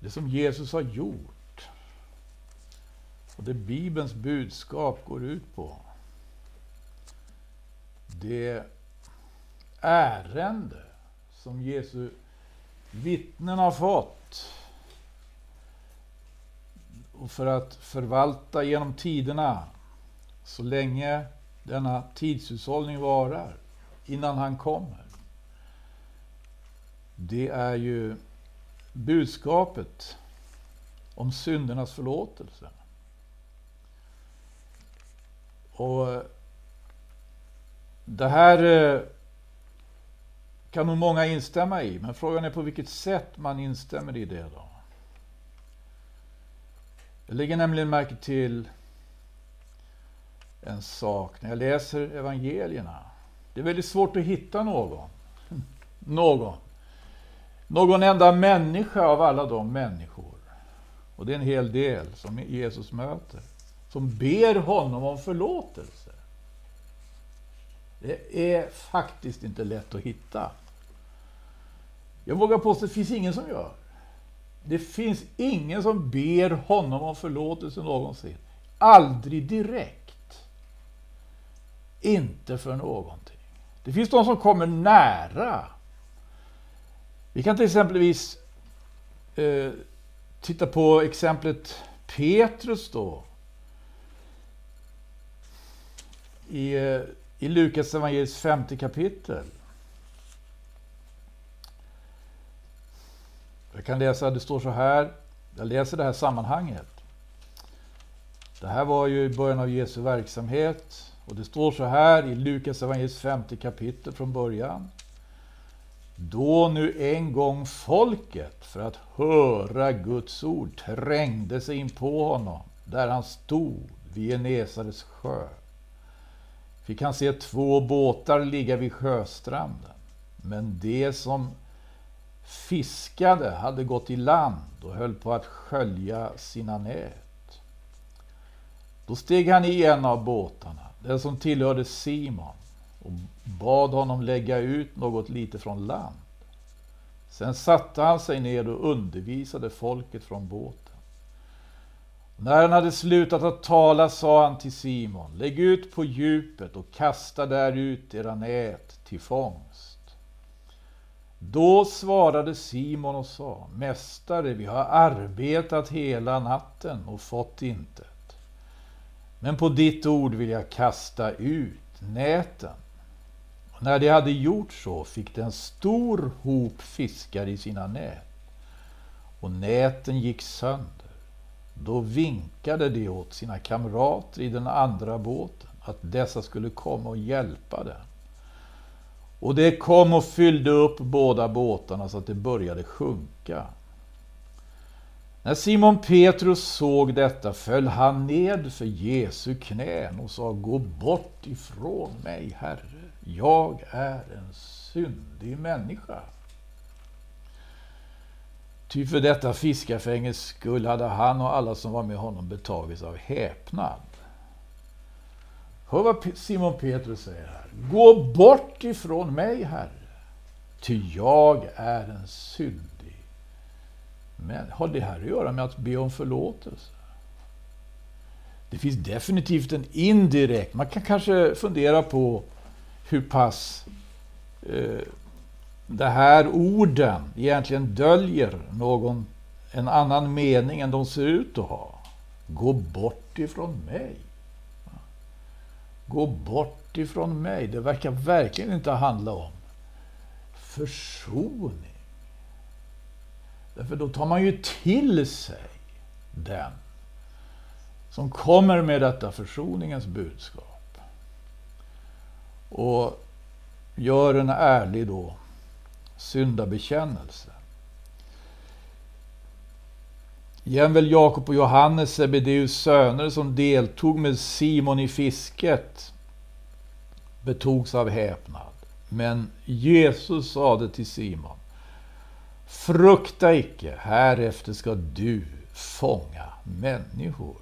det som Jesus har gjort och det Bibelns budskap går ut på. Det ärende som Jesu vittnen har fått och för att förvalta genom tiderna så länge denna tidshushållning varar innan han kommer. Det är ju budskapet om syndernas förlåtelse. Och det här eh, kan nog många instämma i, men frågan är på vilket sätt man instämmer i det då. Jag lägger nämligen märke till en sak när jag läser evangelierna. Det är väldigt svårt att hitta någon. Någon. Någon enda människa av alla de människor, och det är en hel del som Jesus möter, som ber honom om förlåtelse. Det är faktiskt inte lätt att hitta. Jag vågar påstå att det finns ingen som gör. Det finns ingen som ber honom om förlåtelse någonsin. Aldrig direkt. Inte för någonting. Det finns de som kommer nära. Vi kan till exempelvis eh, titta på exemplet Petrus då. I, eh, i Lukas evangeliets femte kapitel. Jag kan läsa, det står så här, jag läser det här sammanhanget. Det här var ju i början av Jesu verksamhet och det står så här i Lukas evangeliets femte kapitel från början. Då nu en gång folket för att höra Guds ord trängde sig in på honom där han stod vid Genesares sjö fick han se två båtar ligga vid sjöstranden. Men det som fiskade hade gått i land och höll på att skölja sina nät. Då steg han i en av båtarna, den som tillhörde Simon, och bad honom lägga ut något lite från land. Sen satte han sig ner och undervisade folket från båten. När han hade slutat att tala sa han till Simon, lägg ut på djupet och kasta där ut era nät till fångst. Då svarade Simon och sa, Mästare, vi har arbetat hela natten och fått intet. Men på ditt ord vill jag kasta ut näten. Och när de hade gjort så fick de en stor hop fiskar i sina nät. Och näten gick sönder. Då vinkade de åt sina kamrater i den andra båten att dessa skulle komma och hjälpa dem. Och det kom och fyllde upp båda båtarna så att det började sjunka. När Simon Petrus såg detta föll han ned för Jesu knän och sa Gå bort ifrån mig, Herre. Jag är en syndig människa. Ty för detta fiskarfänges skull hade han och alla som var med honom betagits av häpnad. Hör vad Simon Petrus säger här. Gå bort ifrån mig, Herre, ty jag är en syndig. Men har det här att göra med att be om förlåtelse? Det finns definitivt en indirekt, man kan kanske fundera på hur pass eh, de här orden egentligen döljer någon, en annan mening än de ser ut att ha. Gå bort ifrån mig. Gå bort ifrån mig. Det verkar verkligen inte handla om försoning. Därför då tar man ju till sig den som kommer med detta försoningens budskap. Och gör en ärlig då syndabekännelse. Jämväl Jakob och Johannes, Sebedeus söner, som deltog med Simon i fisket, betogs av häpnad. Men Jesus sade till Simon, Frukta icke, härefter ska du fånga människor.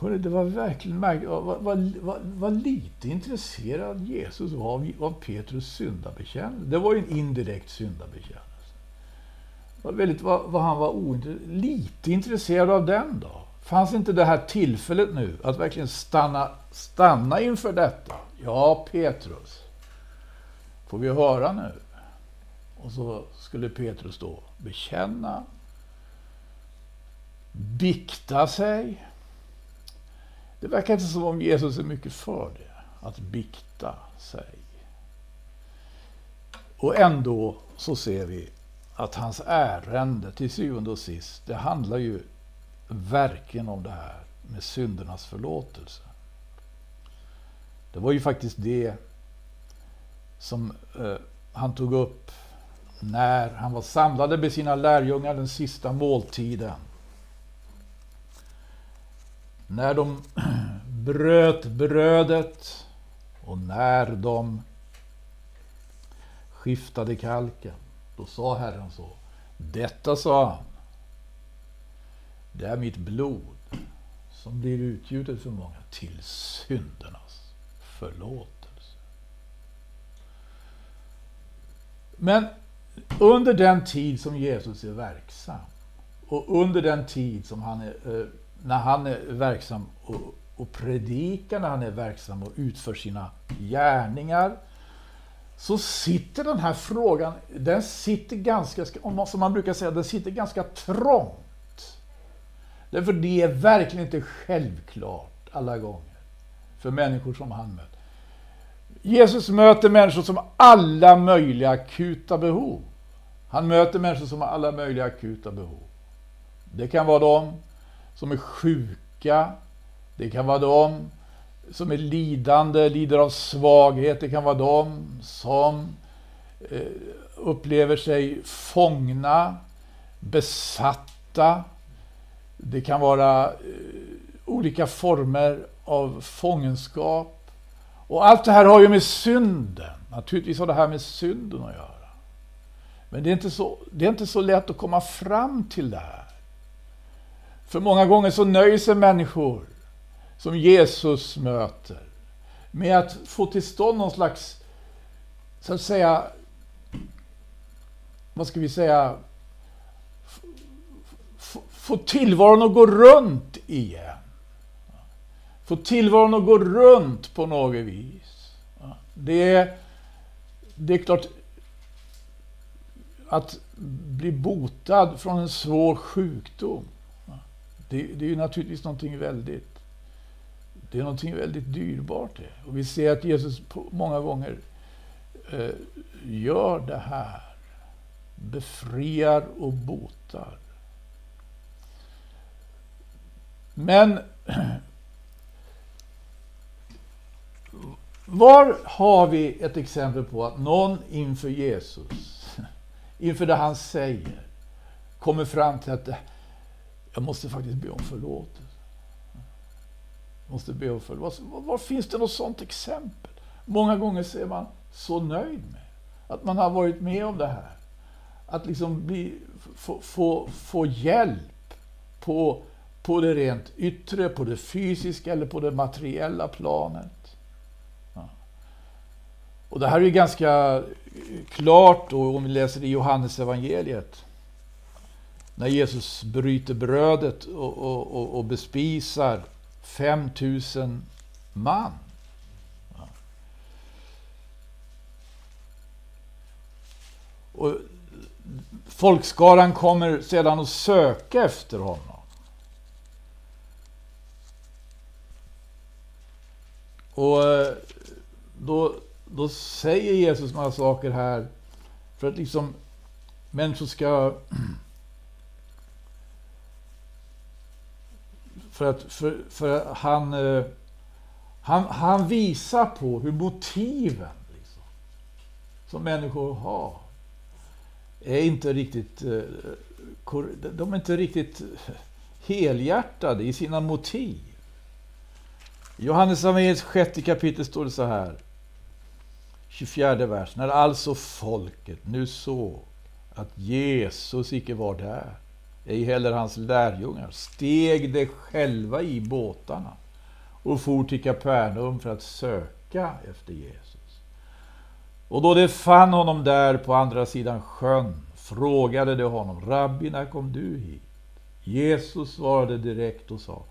Hörrni, det var verkligen märkligt. Vad, vad, vad, vad, lite intresserad Jesus var av, av Petrus syndabekännelse. Det var ju en indirekt syndabekännelse. väldigt vad, vad han var ointresserad, lite intresserad av den då. Fanns inte det här tillfället nu att verkligen stanna, stanna inför detta? Ja, Petrus. Får vi höra nu? Och så skulle Petrus då bekänna, bikta sig. Det verkar inte som om Jesus är mycket för det, att bikta sig. Och ändå så ser vi att hans ärende till syvende och sist, det handlar ju verkligen om det här med syndernas förlåtelse. Det var ju faktiskt det som eh, han tog upp när han var samlade med sina lärjungar den sista måltiden. När de bröt brödet och när de skiftade kalken. Då sa Herren så. Detta sa han. Det är mitt blod som blir utgjutet för många till syndernas förlåtelse. Men under den tid som Jesus är verksam och under den tid som han är, eh, när han är verksam och, och predikar, när han är verksam och utför sina gärningar, så sitter den här frågan, den sitter ganska, som man brukar säga, den sitter ganska trångt. Därför det är verkligen inte självklart alla gånger för människor som han möter. Jesus möter människor som har alla möjliga akuta behov. Han möter människor som har alla möjliga akuta behov. Det kan vara de som är sjuka. Det kan vara de som är lidande, lider av svaghet. Det kan vara de som eh, upplever sig fångna, besatta. Det kan vara eh, olika former av fångenskap. Och allt det här har ju med synden, naturligtvis har det här med synden att göra. Men det är inte så, det är inte så lätt att komma fram till det här. För många gånger så nöjer sig människor som Jesus möter med att få till stånd någon slags, så att säga, vad ska vi säga, få tillvaron att gå runt igen. Få tillvaron att gå runt på något vis. Det är, det är klart, att bli botad från en svår sjukdom. Det, det är ju naturligtvis någonting väldigt, det är någonting väldigt dyrbart. Det. Och vi ser att Jesus många gånger eh, gör det här. Befriar och botar. Men var har vi ett exempel på att någon inför Jesus, inför det han säger, kommer fram till att jag måste faktiskt be om förlåtelse. Jag måste be om förlåtelse. Var, var finns det något sådant exempel? Många gånger ser är man så nöjd med att man har varit med om det här. Att liksom bli, få, få, få hjälp på, på det rent yttre, på det fysiska eller på det materiella planet. Och det här är ganska klart då, om vi läser i Johannes evangeliet. När Jesus bryter brödet och, och, och, och bespisar 5000 man. Och folkskaran kommer sedan att söka efter honom. Och eh, då då säger Jesus några saker här för att liksom människor ska... För att för, för han, eh, han, han visar på hur motiven liksom, som människor har är inte riktigt... Eh, de är inte riktigt helhjärtade i sina motiv. I Johannes evangeliets sjätte kapitel står det så här. 24 vers. När alltså folket nu såg att Jesus icke var där, ej heller hans lärjungar, steg de själva i båtarna och for till Kapernaum för att söka efter Jesus. Och då de fann honom där på andra sidan sjön frågade de honom, Rabbi, när kom du hit? Jesus svarade direkt och sa,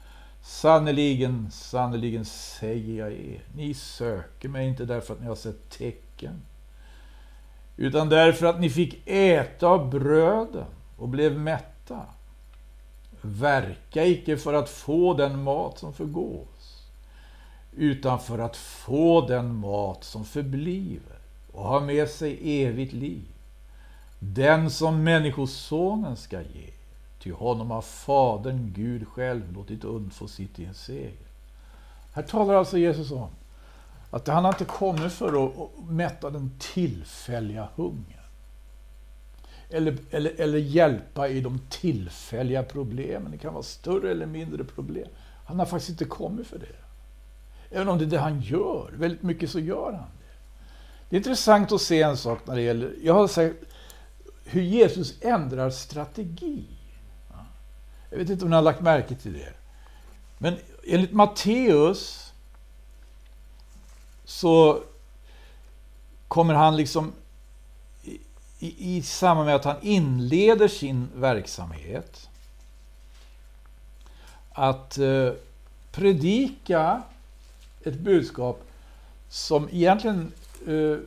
Sannerligen, sannerligen säger jag er, ni söker mig inte därför att ni har sett tecken, utan därför att ni fick äta av bröden och blev mätta. Verka icke för att få den mat som förgås, utan för att få den mat som förbliver och har med sig evigt liv. Den som Människosonen ska ge, ty honom har Fadern, Gud själv, låtit undfå sitt i en seger. Här talar alltså Jesus om att han har inte kommit för att mätta den tillfälliga hungern. Eller, eller, eller hjälpa i de tillfälliga problemen. Det kan vara större eller mindre problem. Han har faktiskt inte kommit för det. Även om det är det han gör. Väldigt mycket så gör han det. Det är intressant att se en sak när det gäller... Jag har sagt hur Jesus ändrar strategi. Jag vet inte om ni har lagt märke till det. Men enligt Matteus så kommer han liksom i, i samband med att han inleder sin verksamhet att eh, predika ett budskap som egentligen eh,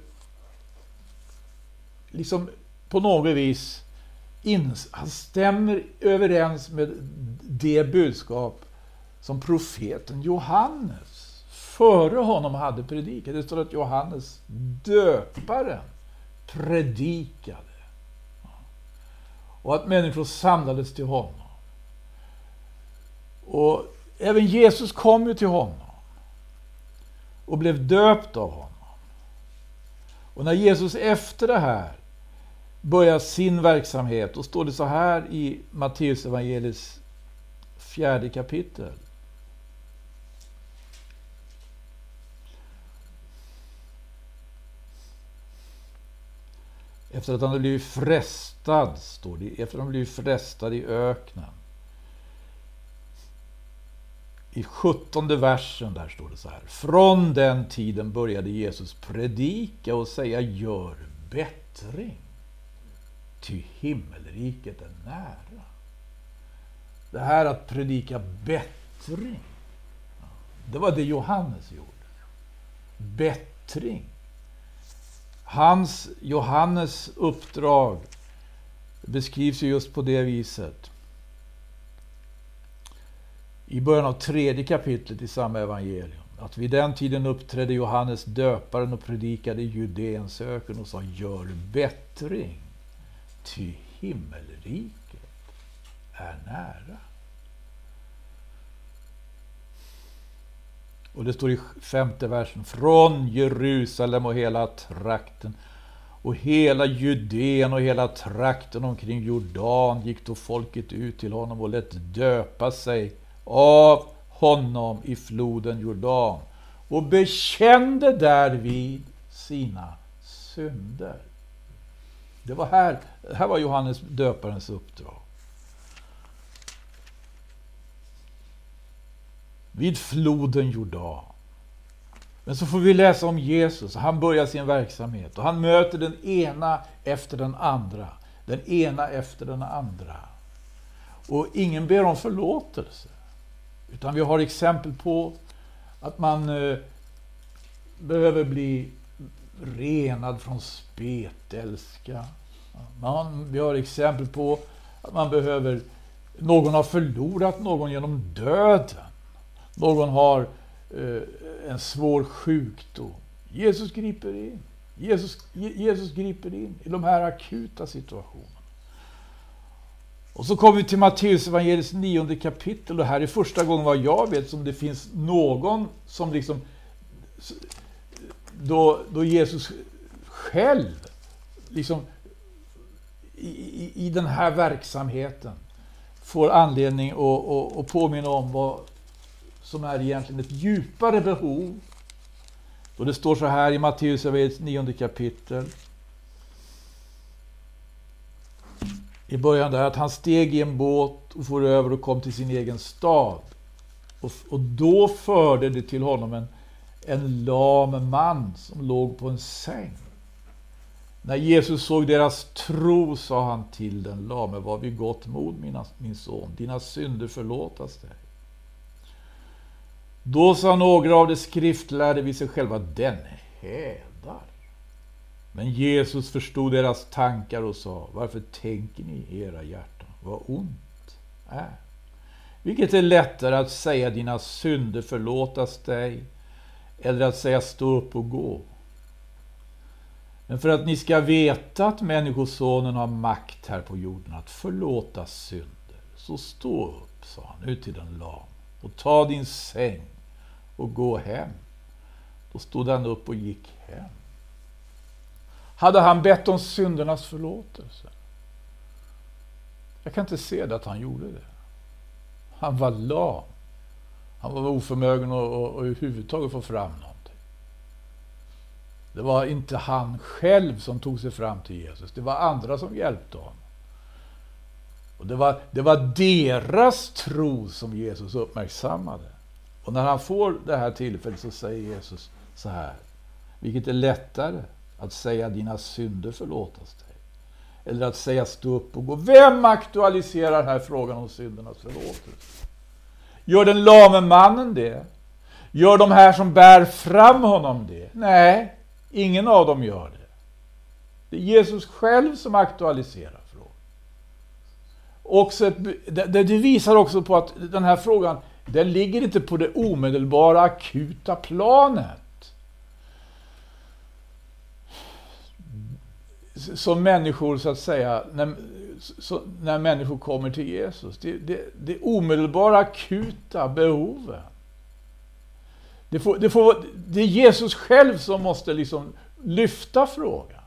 liksom på något vis in, han stämmer överens med det budskap som profeten Johannes före honom hade predikat. Det står att Johannes döparen predikade. Och att människor samlades till honom. Och även Jesus kom ju till honom. Och blev döpt av honom. Och när Jesus efter det här börjar sin verksamhet, då står det så här i Matteus evangelis fjärde kapitel. Efter att han hade blivit frestad, står det, efter att han blivit frestad i öknen. I sjuttonde versen där står det så här. Från den tiden började Jesus predika och säga gör bättring. Ty himmelriket är nära. Det här att predika bättring. Det var det Johannes gjorde. Bättring. Hans, Johannes uppdrag beskrivs ju just på det viset. I början av tredje kapitlet i samma evangelium. Att vid den tiden uppträdde Johannes döparen och predikade i Judeens öken och sa gör bättring, ty himmelriket är nära. Och det står i femte versen. Från Jerusalem och hela trakten och hela Judeen och hela trakten omkring Jordan gick då folket ut till honom och lät döpa sig av honom i floden Jordan och bekände därvid sina synder. Det var här, här var Johannes döparens uppdrag. Vid floden Jordan. Men så får vi läsa om Jesus. Han börjar sin verksamhet och han möter den ena efter den andra. Den ena efter den andra. Och ingen ber om förlåtelse. Utan vi har exempel på att man eh, behöver bli renad från spetälska. Man, vi har exempel på att man behöver, någon har förlorat någon genom döden. Någon har eh, en svår sjukdom. Jesus griper in. Jesus, Jesus griper in i de här akuta situationerna. Och så kommer vi till Matteus evangeliets nionde kapitel och här är första gången vad jag vet som det finns någon som liksom då, då Jesus själv liksom i, i, i den här verksamheten får anledning att, att påminna om vad, som är egentligen ett djupare behov. Och det står så här i Matteus 9 kapitel. I början där att han steg i en båt och for över och kom till sin egen stad. Och, och då förde det till honom en, en lam man som låg på en säng. När Jesus såg deras tro sa han till den lame, var vid gott mod mina, min son, dina synder förlåtas dig. Då sa några av de skriftlärde vid sig själva, den hädar. Men Jesus förstod deras tankar och sa, varför tänker ni i era hjärtan vad ont är? Vilket är lättare att säga dina synder förlåtas dig, eller att säga stå upp och gå? Men för att ni ska veta att Människosonen har makt här på jorden att förlåta synder, så stå upp, sa han ut till den lame, och ta din säng och gå hem. Då stod han upp och gick hem. Hade han bett om syndernas förlåtelse? Jag kan inte se det att han gjorde det. Han var lam. Han var oförmögen att, att, att överhuvudtaget få fram någonting. Det var inte han själv som tog sig fram till Jesus. Det var andra som hjälpte honom. Och det var, det var deras tro som Jesus uppmärksammade. Och när han får det här tillfället så säger Jesus så här. Vilket är lättare, att säga dina synder förlåtas dig. Eller att säga stå upp och gå. Vem aktualiserar här frågan om syndernas förlåtelse? Gör den lame mannen det? Gör de här som bär fram honom det? Nej, ingen av dem gör det. Det är Jesus själv som aktualiserar. Också ett, det, det visar också på att den här frågan den ligger inte på det omedelbara akuta planet. Som människor, så att säga, när, så, när människor kommer till Jesus. Det, det, det omedelbara akuta behovet. Det, får, det, får, det är Jesus själv som måste liksom lyfta frågan.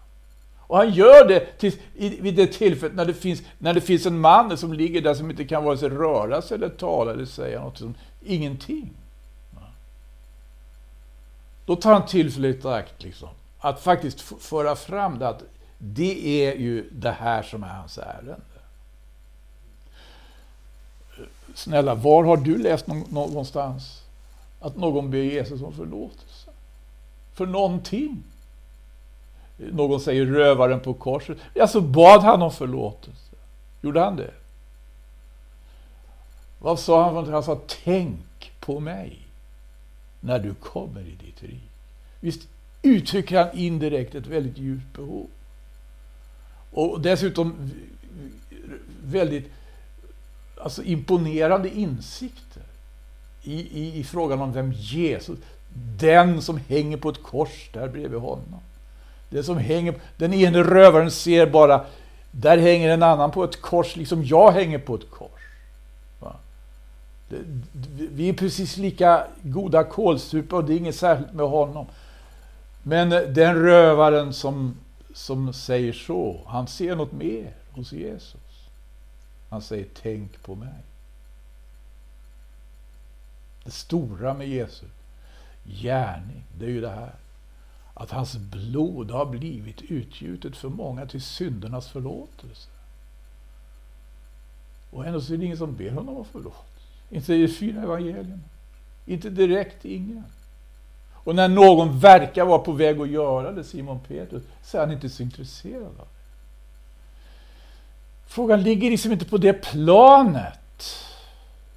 Och han gör det till, vid det tillfället när det, finns, när det finns en man som ligger där som inte kan vare sig röra sig eller tala eller säga något. Som, ingenting. Då tar han tillfället i akt liksom, att faktiskt föra fram det att det är ju det här som är hans ärende. Snälla, var har du läst någonstans att någon ber Jesus om förlåtelse? För någonting. Någon säger rövaren på korset. Alltså bad han om förlåtelse. Gjorde han det? Vad sa han? Han sa tänk på mig när du kommer i ditt rik. Visst uttrycker han indirekt ett väldigt djupt behov. Och dessutom väldigt alltså imponerande insikter i, i, i frågan om vem Jesus, den som hänger på ett kors där bredvid honom. Den som hänger, den ene rövaren ser bara, där hänger en annan på ett kors, liksom jag hänger på ett kors. Va? Vi är precis lika goda kålsupare och det är inget särskilt med honom. Men den rövaren som, som säger så, han ser något mer hos Jesus. Han säger tänk på mig. Det stora med Jesus, gärning, det är ju det här att hans blod har blivit utgjutet för många till syndernas förlåtelse. Och ändå så är det ingen som ber honom om förlåtelse. Inte i fyra evangelierna. Inte direkt ingen. Och när någon verkar vara på väg att göra det, Simon Petrus, så är han inte så intresserad av det. Frågan ligger liksom inte på det planet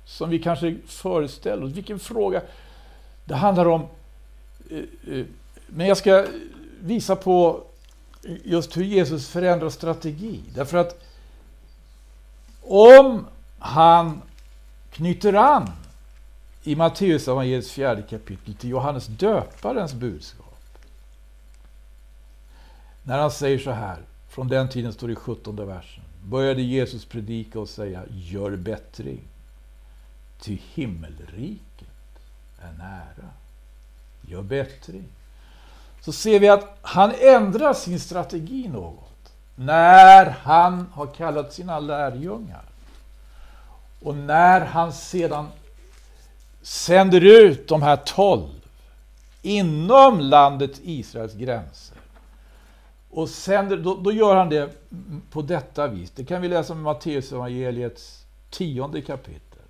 som vi kanske föreställer oss. Vilken fråga? Det handlar om eh, eh, men jag ska visa på just hur Jesus förändrar strategi. Därför att om han knyter an i Matteus evangeliets fjärde kapitel till Johannes döparens budskap. När han säger så här, från den tiden står det i 17 versen. Började Jesus predika och säga, gör bättring, ty himmelriket är nära. Gör bättring så ser vi att han ändrar sin strategi något. När han har kallat sina lärjungar. Och när han sedan sänder ut de här tolv inom landet Israels gränser. Och sänder, då, då, gör han det på detta vis. Det kan vi läsa om i Matteus evangeliets tionde kapitel.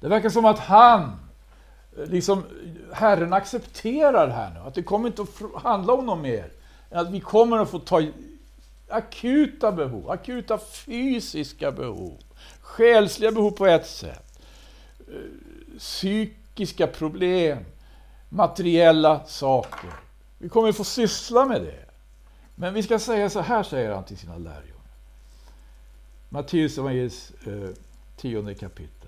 Det verkar som att han liksom, Herren accepterar det här nu, att det kommer inte att handla om något mer Att vi kommer att få ta akuta behov, akuta fysiska behov, själsliga behov på ett sätt, eh, psykiska problem, materiella saker. Vi kommer att få syssla med det. Men vi ska säga så här, säger han till sina lärjungar. Matteus evangeliets eh, tionde kapitel.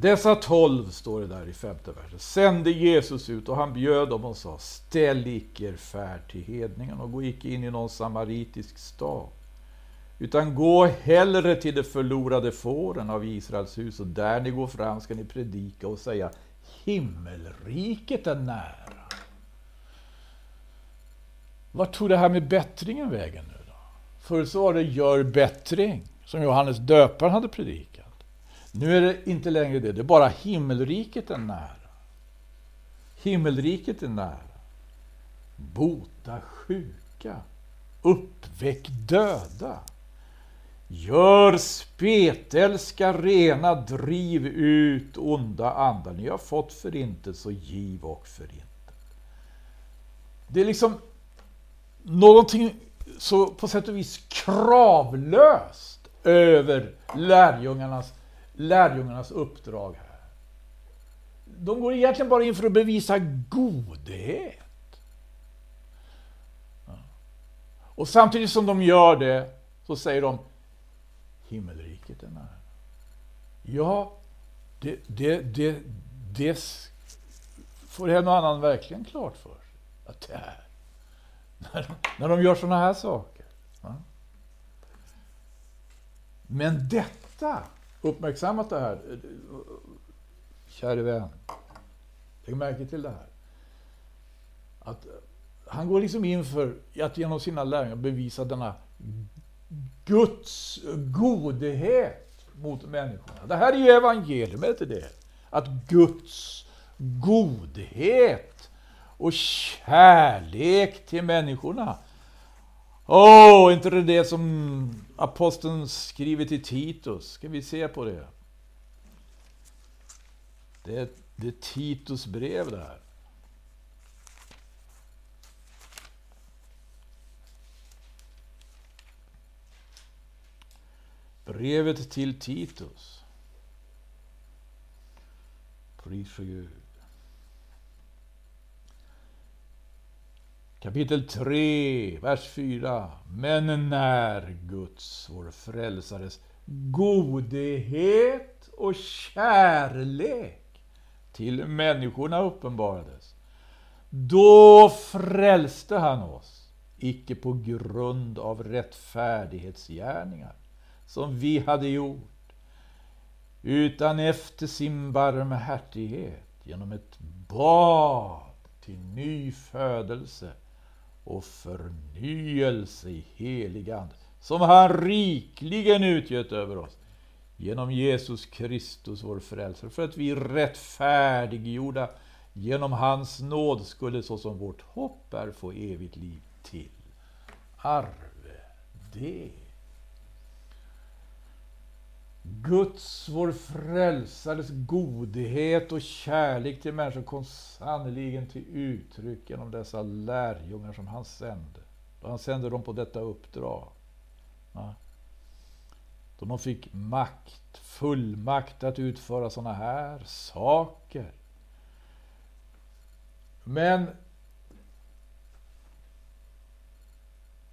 Dessa tolv, står det där i femte versen, sände Jesus ut och han bjöd dem och sa Ställ icke er färd till hedningen och gå icke in i någon samaritisk stad. Utan gå hellre till de förlorade fåren av Israels hus och där ni går fram ska ni predika och säga Himmelriket är nära. Vart tog det här med bättringen vägen nu då? Förr så var det gör bättring, som Johannes döparen hade predikat. Nu är det inte längre det, det är bara himmelriket är nära. Himmelriket är nära. Bota sjuka, uppväck döda. Gör spetälska rena, driv ut onda andar. Ni har fått förintelse och giv och förintelse. Det är liksom någonting så på sätt och vis kravlöst över lärjungarnas lärjungarnas uppdrag här. De går egentligen bara in för att bevisa godhet. Och samtidigt som de gör det så säger de himmelriket är nära. Ja, det, det, det, det får en och annan verkligen klart för sig. Att det är. När de, när de gör sådana här saker. Men detta uppmärksammat det här. Käre vän, lägg märke till det här. Att han går liksom in för att genom sina lärjungar bevisa denna Guds godhet mot människorna. Det här är ju evangelium, evangeliet, det. Att Guds godhet och kärlek till människorna. Åh, oh, inte det det som aposteln skriver till Titus. Ska vi se på det? Det är, det är Titus brev det här. Brevet till Titus. Pris för Gud. Kapitel 3, vers 4. Men när Guds, vår frälsares, godhet och kärlek till människorna uppenbarades, då frälste han oss, icke på grund av rättfärdighetsgärningar som vi hade gjort, utan efter sin barmhärtighet genom ett bad till ny födelse och förnyelse i helig Ande, som han rikligen utgöt över oss genom Jesus Kristus, vår frälsare, för att vi rättfärdiggjorda genom hans nåd skulle såsom vårt hopp är få evigt liv till arve det. Guds, vår frälsares godhet och kärlek till människor kom sannerligen till uttryck genom dessa lärjungar som han sände. Då han sände dem på detta uppdrag. Ja. Då de fick makt, fullmakt att utföra sådana här saker. Men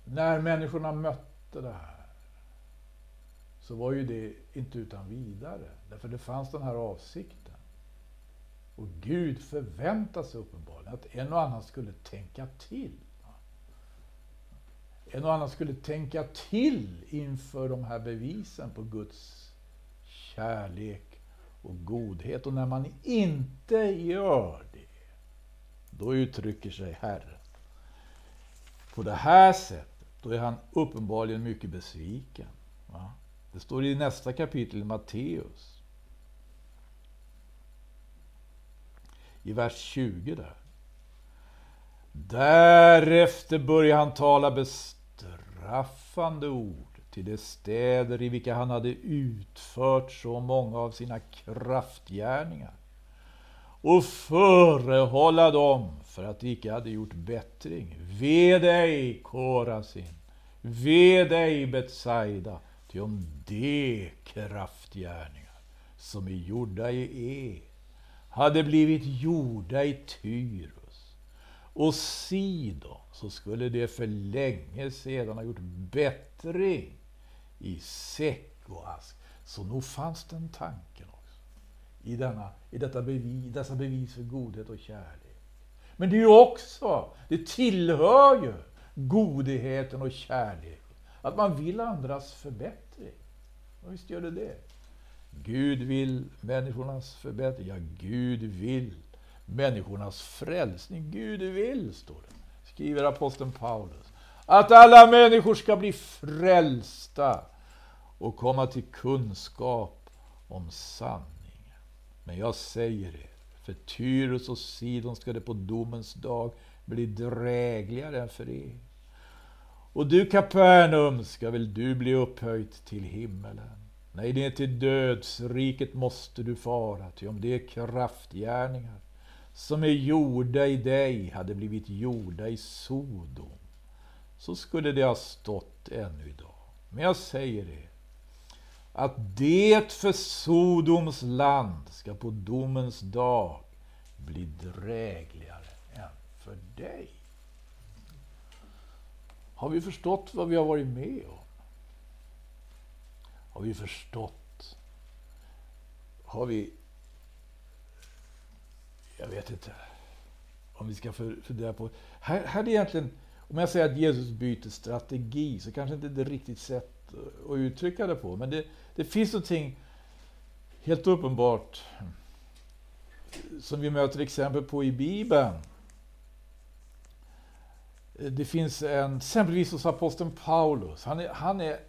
när människorna mötte det här så var ju det inte utan vidare. Därför det fanns den här avsikten. Och Gud förväntade sig uppenbarligen att en och annan skulle tänka till. En och annan skulle tänka till inför de här bevisen på Guds kärlek och godhet. Och när man inte gör det, då uttrycker sig Herren. På det här sättet, då är han uppenbarligen mycket besviken. Va? Det står i nästa kapitel i Matteus. I vers 20 där. Därefter börjar han tala bestraffande ord till de städer i vilka han hade utfört så många av sina kraftgärningar och förehålla dem för att de icke hade gjort bättring. Ve dig, Korasin! Ve dig, Betsaida! Ty om de kraftgärningar som är gjorda i er hade blivit gjorda i Tyrus och Sidon så skulle det för länge sedan ha gjort bättring i säck och ask. Så nog fanns den tanken också i, denna, i detta bevis, dessa bevis för godhet och kärlek. Men det är ju också, det tillhör ju godheten och kärleken, att man vill andras förbättring. Och visst gör det det. Gud vill människornas förbättring. Ja, Gud vill människornas frälsning. Gud vill, står det, skriver aposteln Paulus, att alla människor ska bli frälsta och komma till kunskap om sanningen. Men jag säger er, för Tyrus och Sidon ska det på domens dag bli drägligare än för er. Och du Kapernaum ska väl du bli upphöjt till himmelen. Nej, det är till dödsriket måste du fara, ty om det kraftgärningar som är gjorda i dig hade blivit gjorda i Sodom, så skulle det ha stått ännu idag. Men jag säger det, att det för Sodoms land ska på domens dag bli drägligare än för dig. Har vi förstått vad vi har varit med om? Har vi förstått? Har vi... Jag vet inte om vi ska fundera på... Här, här är egentligen, om jag säger att Jesus byter strategi så kanske inte det är riktigt sätt att uttrycka det på. Men det, det finns någonting helt uppenbart som vi möter exempel på i Bibeln. Eh, det finns en, exempelvis hos aposteln Paulus. Han är, han är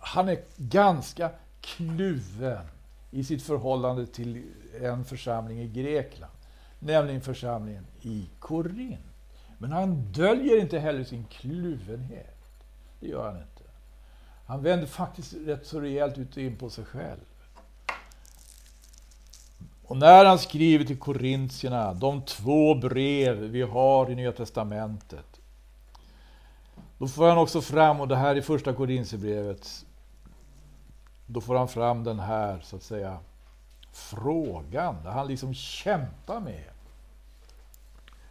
han är ganska kluven i sitt förhållande till en församling i Grekland, nämligen församlingen i Korint. Men han döljer inte heller sin kluvenhet. Det gör han inte. Han vänder faktiskt rätt så rejält ut och in på sig själv. Och när han skriver till korintierna, de två brev vi har i Nya Testamentet, då får han också fram, och det här är första Korintierbrevet, då får han fram den här, så att säga, frågan, där han liksom kämpar med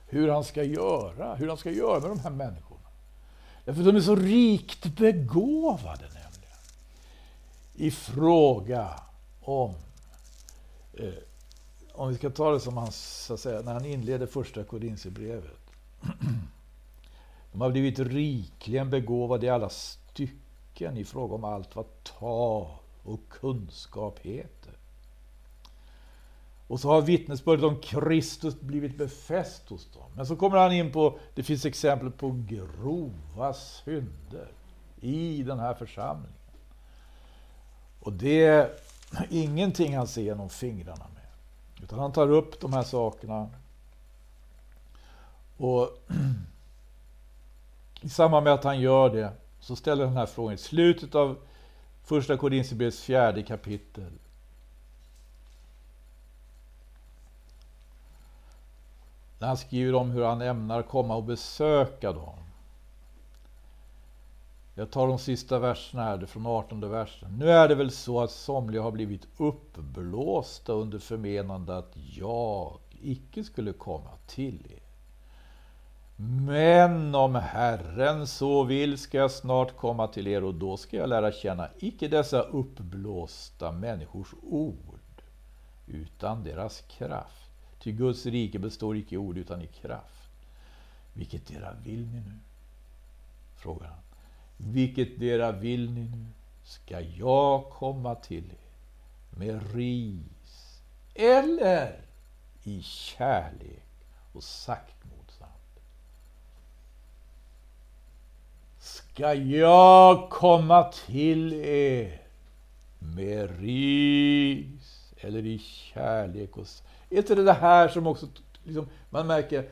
hur han ska göra, hur han ska göra med de här människorna. Därför de är så rikt begåvade nämligen. I fråga om, eh, om vi ska ta det som han, så att säga, när han inleder första Korinthierbrevet. De har blivit rikligen begåvade i alla stycken i fråga om allt vad tal och kunskap heter. Och så har vittnesbördet om Kristus blivit befäst hos dem. Men så kommer han in på, det finns exempel på grova synder i den här församlingen. Och det är ingenting han ser genom fingrarna med. Utan han tar upp de här sakerna. Och i samband med att han gör det så ställer han den här frågan i slutet av Första Korinthierbrevets fjärde kapitel. När han skriver om hur han ämnar komma och besöka dem. Jag tar de sista verserna här, från 18 versen. Nu är det väl så att somliga har blivit uppblåsta under förmenande att jag icke skulle komma till er. Men om Herren så vill ska jag snart komma till er och då ska jag lära känna icke dessa uppblåsta människors ord, utan deras kraft. Ty Guds rike består icke i ord utan i kraft. Vilket era vill ni nu? Frågar han. Vilket dera vill ni nu? Ska jag komma till er med ris eller i kärlek och saktmodsamt. ska jag komma till er med ris eller i kärlek. Och, är inte det här som också liksom, man märker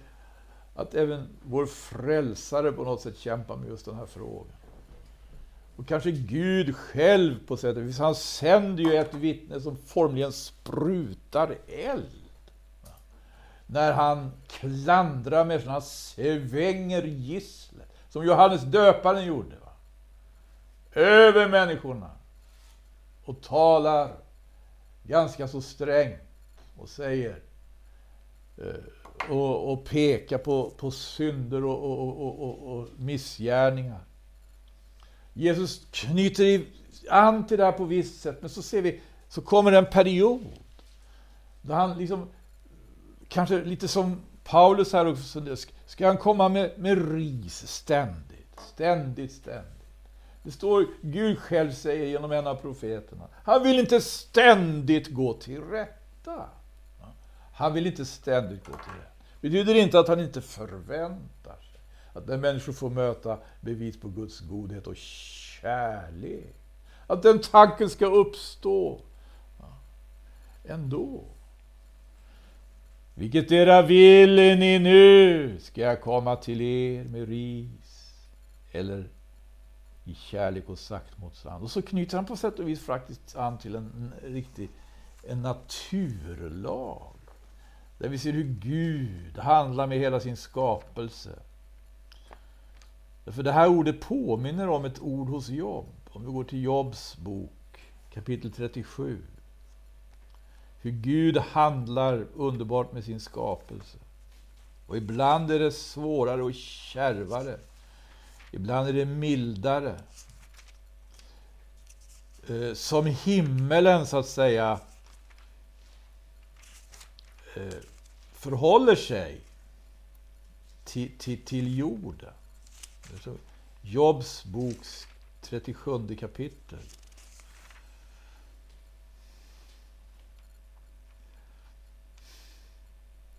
att även vår frälsare på något sätt kämpar med just den här frågan. Och kanske Gud själv på sätt och vis. Han sänder ju ett vittne som formligen sprutar eld. När han klandrar människorna, han svänger gisslet. Som Johannes döparen gjorde. Va? Över människorna. Och talar ganska så strängt och säger eh, och, och pekar på, på synder och, och, och, och missgärningar. Jesus knyter an till det här på visst sätt, men så ser vi, så kommer en period då han liksom, kanske lite som Paulus här också, ska han komma med, med ris ständigt, ständigt, ständigt. Det står, Gud själv säger genom en av profeterna, han vill inte ständigt gå till rätta. Han vill inte ständigt gå till rätta. Det betyder inte att han inte förväntar sig att när människor får möta bevis på Guds godhet och kärlek, att den tanken ska uppstå ändå. Vilket era vill ni nu? Ska jag komma till er med ris? Eller i kärlek och saktmodsand. Och så knyter han på sätt och vis faktiskt an till en, en riktig en naturlag. Där vi ser hur Gud handlar med hela sin skapelse. För det här ordet påminner om ett ord hos Jobb. Om vi går till Jobs bok, kapitel 37. Hur Gud handlar underbart med sin skapelse. Och ibland är det svårare och kärvare. Ibland är det mildare. Eh, som himmelen, så att säga, eh, förhåller sig till, till, till jorden. Jobs boks 37 kapitel.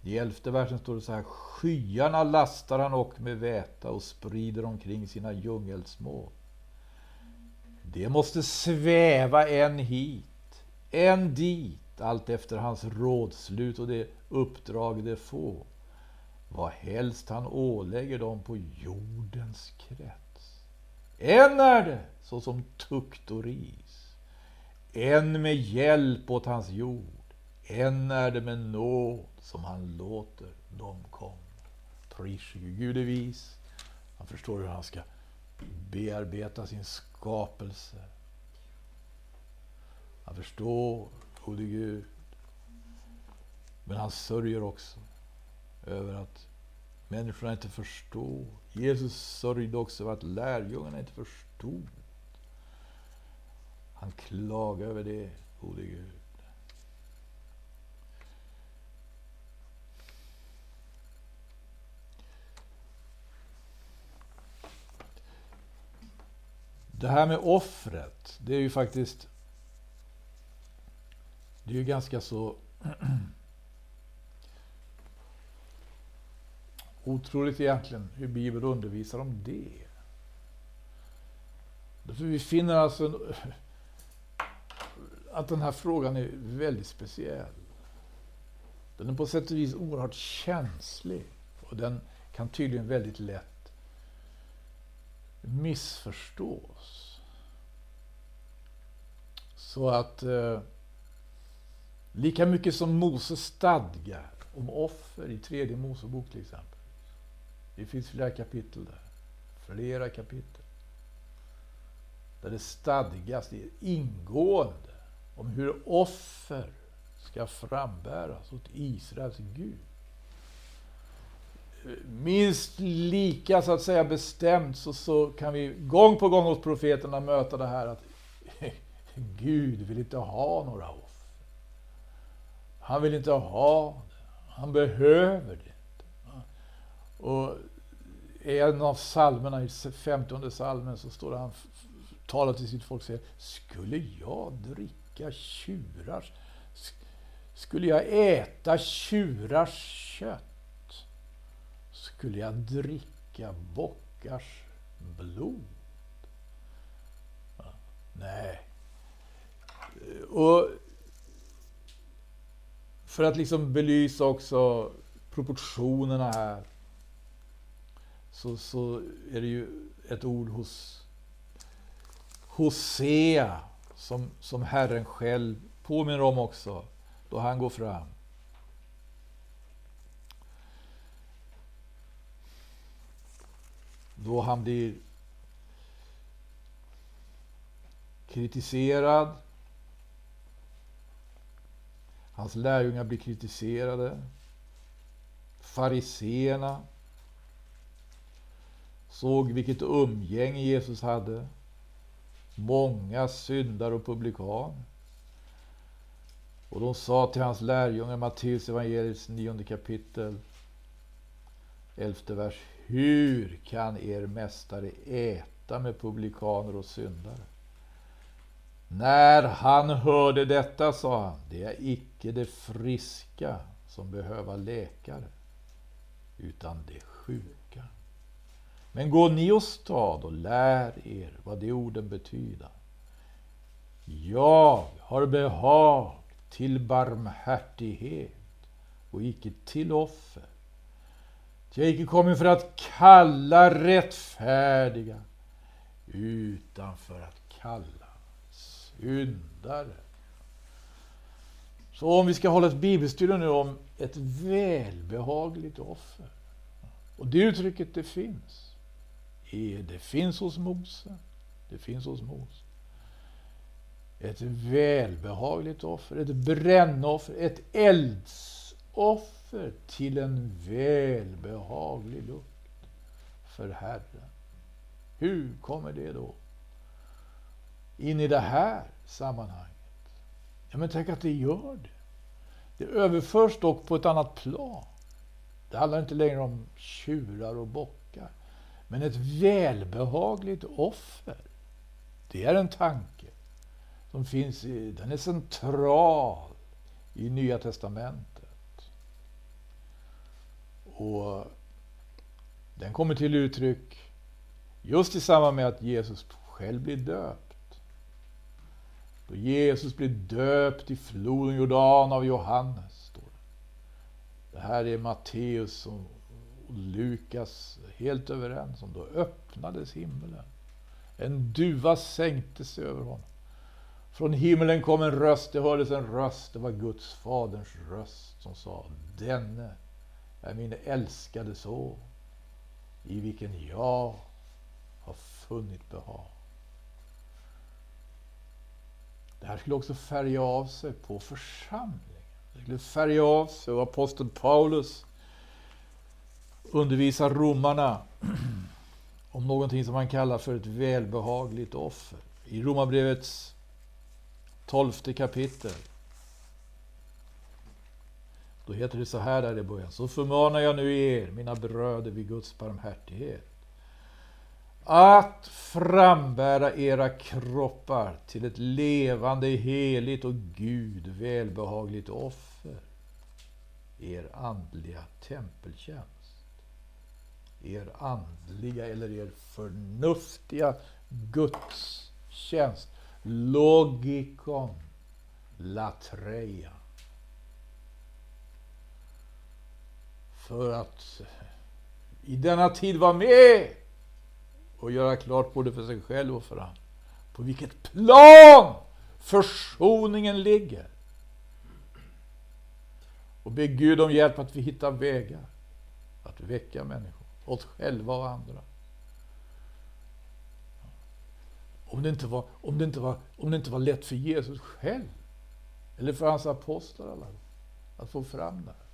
I elfte versen står det så här. Skyarna lastar han och med väta och sprider omkring sina djungelsmå. Det måste sväva en hit, en dit, allt efter hans rådslut och det uppdrag det får. Vad helst han ålägger dem på jordens krets. En är det, såsom tukt och ris. En med hjälp åt hans jord. En är det med nåd som han låter dem komma. Pris Gud är vis. Han förstår hur han ska bearbeta sin skapelse. Han förstår, gode Gud. Men han sörjer också över att människorna inte förstod. Jesus sörjde också över att lärjungarna inte förstod. Han klagade över det, gode Gud. Det här med offret, det är ju faktiskt... Det är ju ganska så... otroligt egentligen hur Bibeln undervisar om det. Därför vi finner alltså att den här frågan är väldigt speciell. Den är på sätt och vis oerhört känslig och den kan tydligen väldigt lätt missförstås. Så att eh, lika mycket som Moses stadgar om offer i tredje Mosebok till exempel. Det finns flera kapitel där. Flera kapitel. Där det stadgas det ingående om hur offer ska frambäras åt Israels Gud minst lika så att säga bestämt så, så kan vi gång på gång hos profeterna möta det här att Gud vill inte ha några offer. Han vill inte ha det. Han behöver det. Och i en av psalmerna, i femtonde psalmen, så står det han talar till sitt folk och säger Skulle jag dricka tjurars skulle jag äta tjurars kött skulle jag dricka bockars blod? Ja, nej. Och för att liksom belysa också proportionerna här så, så är det ju ett ord hos Hosea som, som Herren själv påminner om också då han går fram. Då han blir kritiserad. Hans lärjungar blir kritiserade. Fariseerna såg vilket umgänge Jesus hade. Många syndare och publikan. Och de sa till hans lärjungar, Matteus evangeliets nionde kapitel, elfte vers. Hur kan er mästare äta med publikaner och syndare? När han hörde detta sa han, det är icke det friska som behöver läkare, utan det sjuka. Men gå ni åstad och lär er vad de orden betyda. Jag har behag till barmhärtighet och icke till offer. Jag är icke kommit för att kalla rättfärdiga, utan för att kalla syndare. Så om vi ska hålla ett bibelstudium nu om ett välbehagligt offer. Och det uttrycket det finns. Det finns hos Mose. Det finns hos Mose. Ett välbehagligt offer, ett brännoffer, ett eldsoffer till en välbehaglig lukt för Herren. Hur kommer det då in i det här sammanhanget? Ja, men tänk att det gör det. Det överförs dock på ett annat plan. Det handlar inte längre om tjurar och bockar. Men ett välbehagligt offer, det är en tanke som finns i, den är central i Nya Testamentet. Och den kommer till uttryck just i samband med att Jesus själv blir döpt. Då Jesus blir döpt i floden Jordan av Johannes. Står det. det här är Matteus som och Lukas helt överens om. Då öppnades himlen. En duva sänkte sig över honom. Från himlen kom en röst, det hördes en röst, det var Guds faderns röst som sa Denne är min älskade son i vilken jag har funnit behag. Det här skulle också färga av sig på församlingen. Det skulle färga av sig och aposteln Paulus undervisar romarna om någonting som han kallar för ett välbehagligt offer. I Romarbrevets tolfte kapitel. Då heter det så här där i början. Så förmanar jag nu er, mina bröder, vid Guds barmhärtighet. Att frambära era kroppar till ett levande, heligt och Gud välbehagligt offer. Er andliga tempeltjänst. Er andliga eller er förnuftiga gudstjänst logikon latreia. För att i denna tid vara med och göra klart både för sig själv och för andra på vilket plan försoningen ligger. Och be Gud om hjälp att vi hittar vägar att väcka människor, åt själva och andra. Om det, inte var, om, det inte var, om det inte var lätt för Jesus själv, eller för hans apostlar, att få fram det här.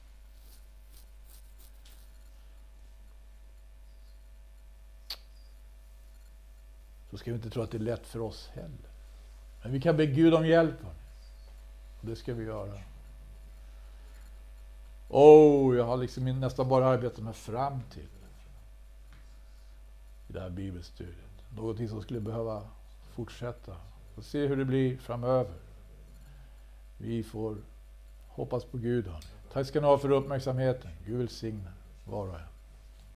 Så ska vi inte tro att det är lätt för oss heller. Men vi kan be Gud om hjälp. Och det ska vi göra. Oh, jag har liksom nästan bara arbetat mig fram till det här bibelstudiet. Någonting som skulle behöva fortsätta och se hur det blir framöver. Vi får hoppas på Gud. Hörni. Tack ska ni ha för uppmärksamheten. Gud välsigne var och en.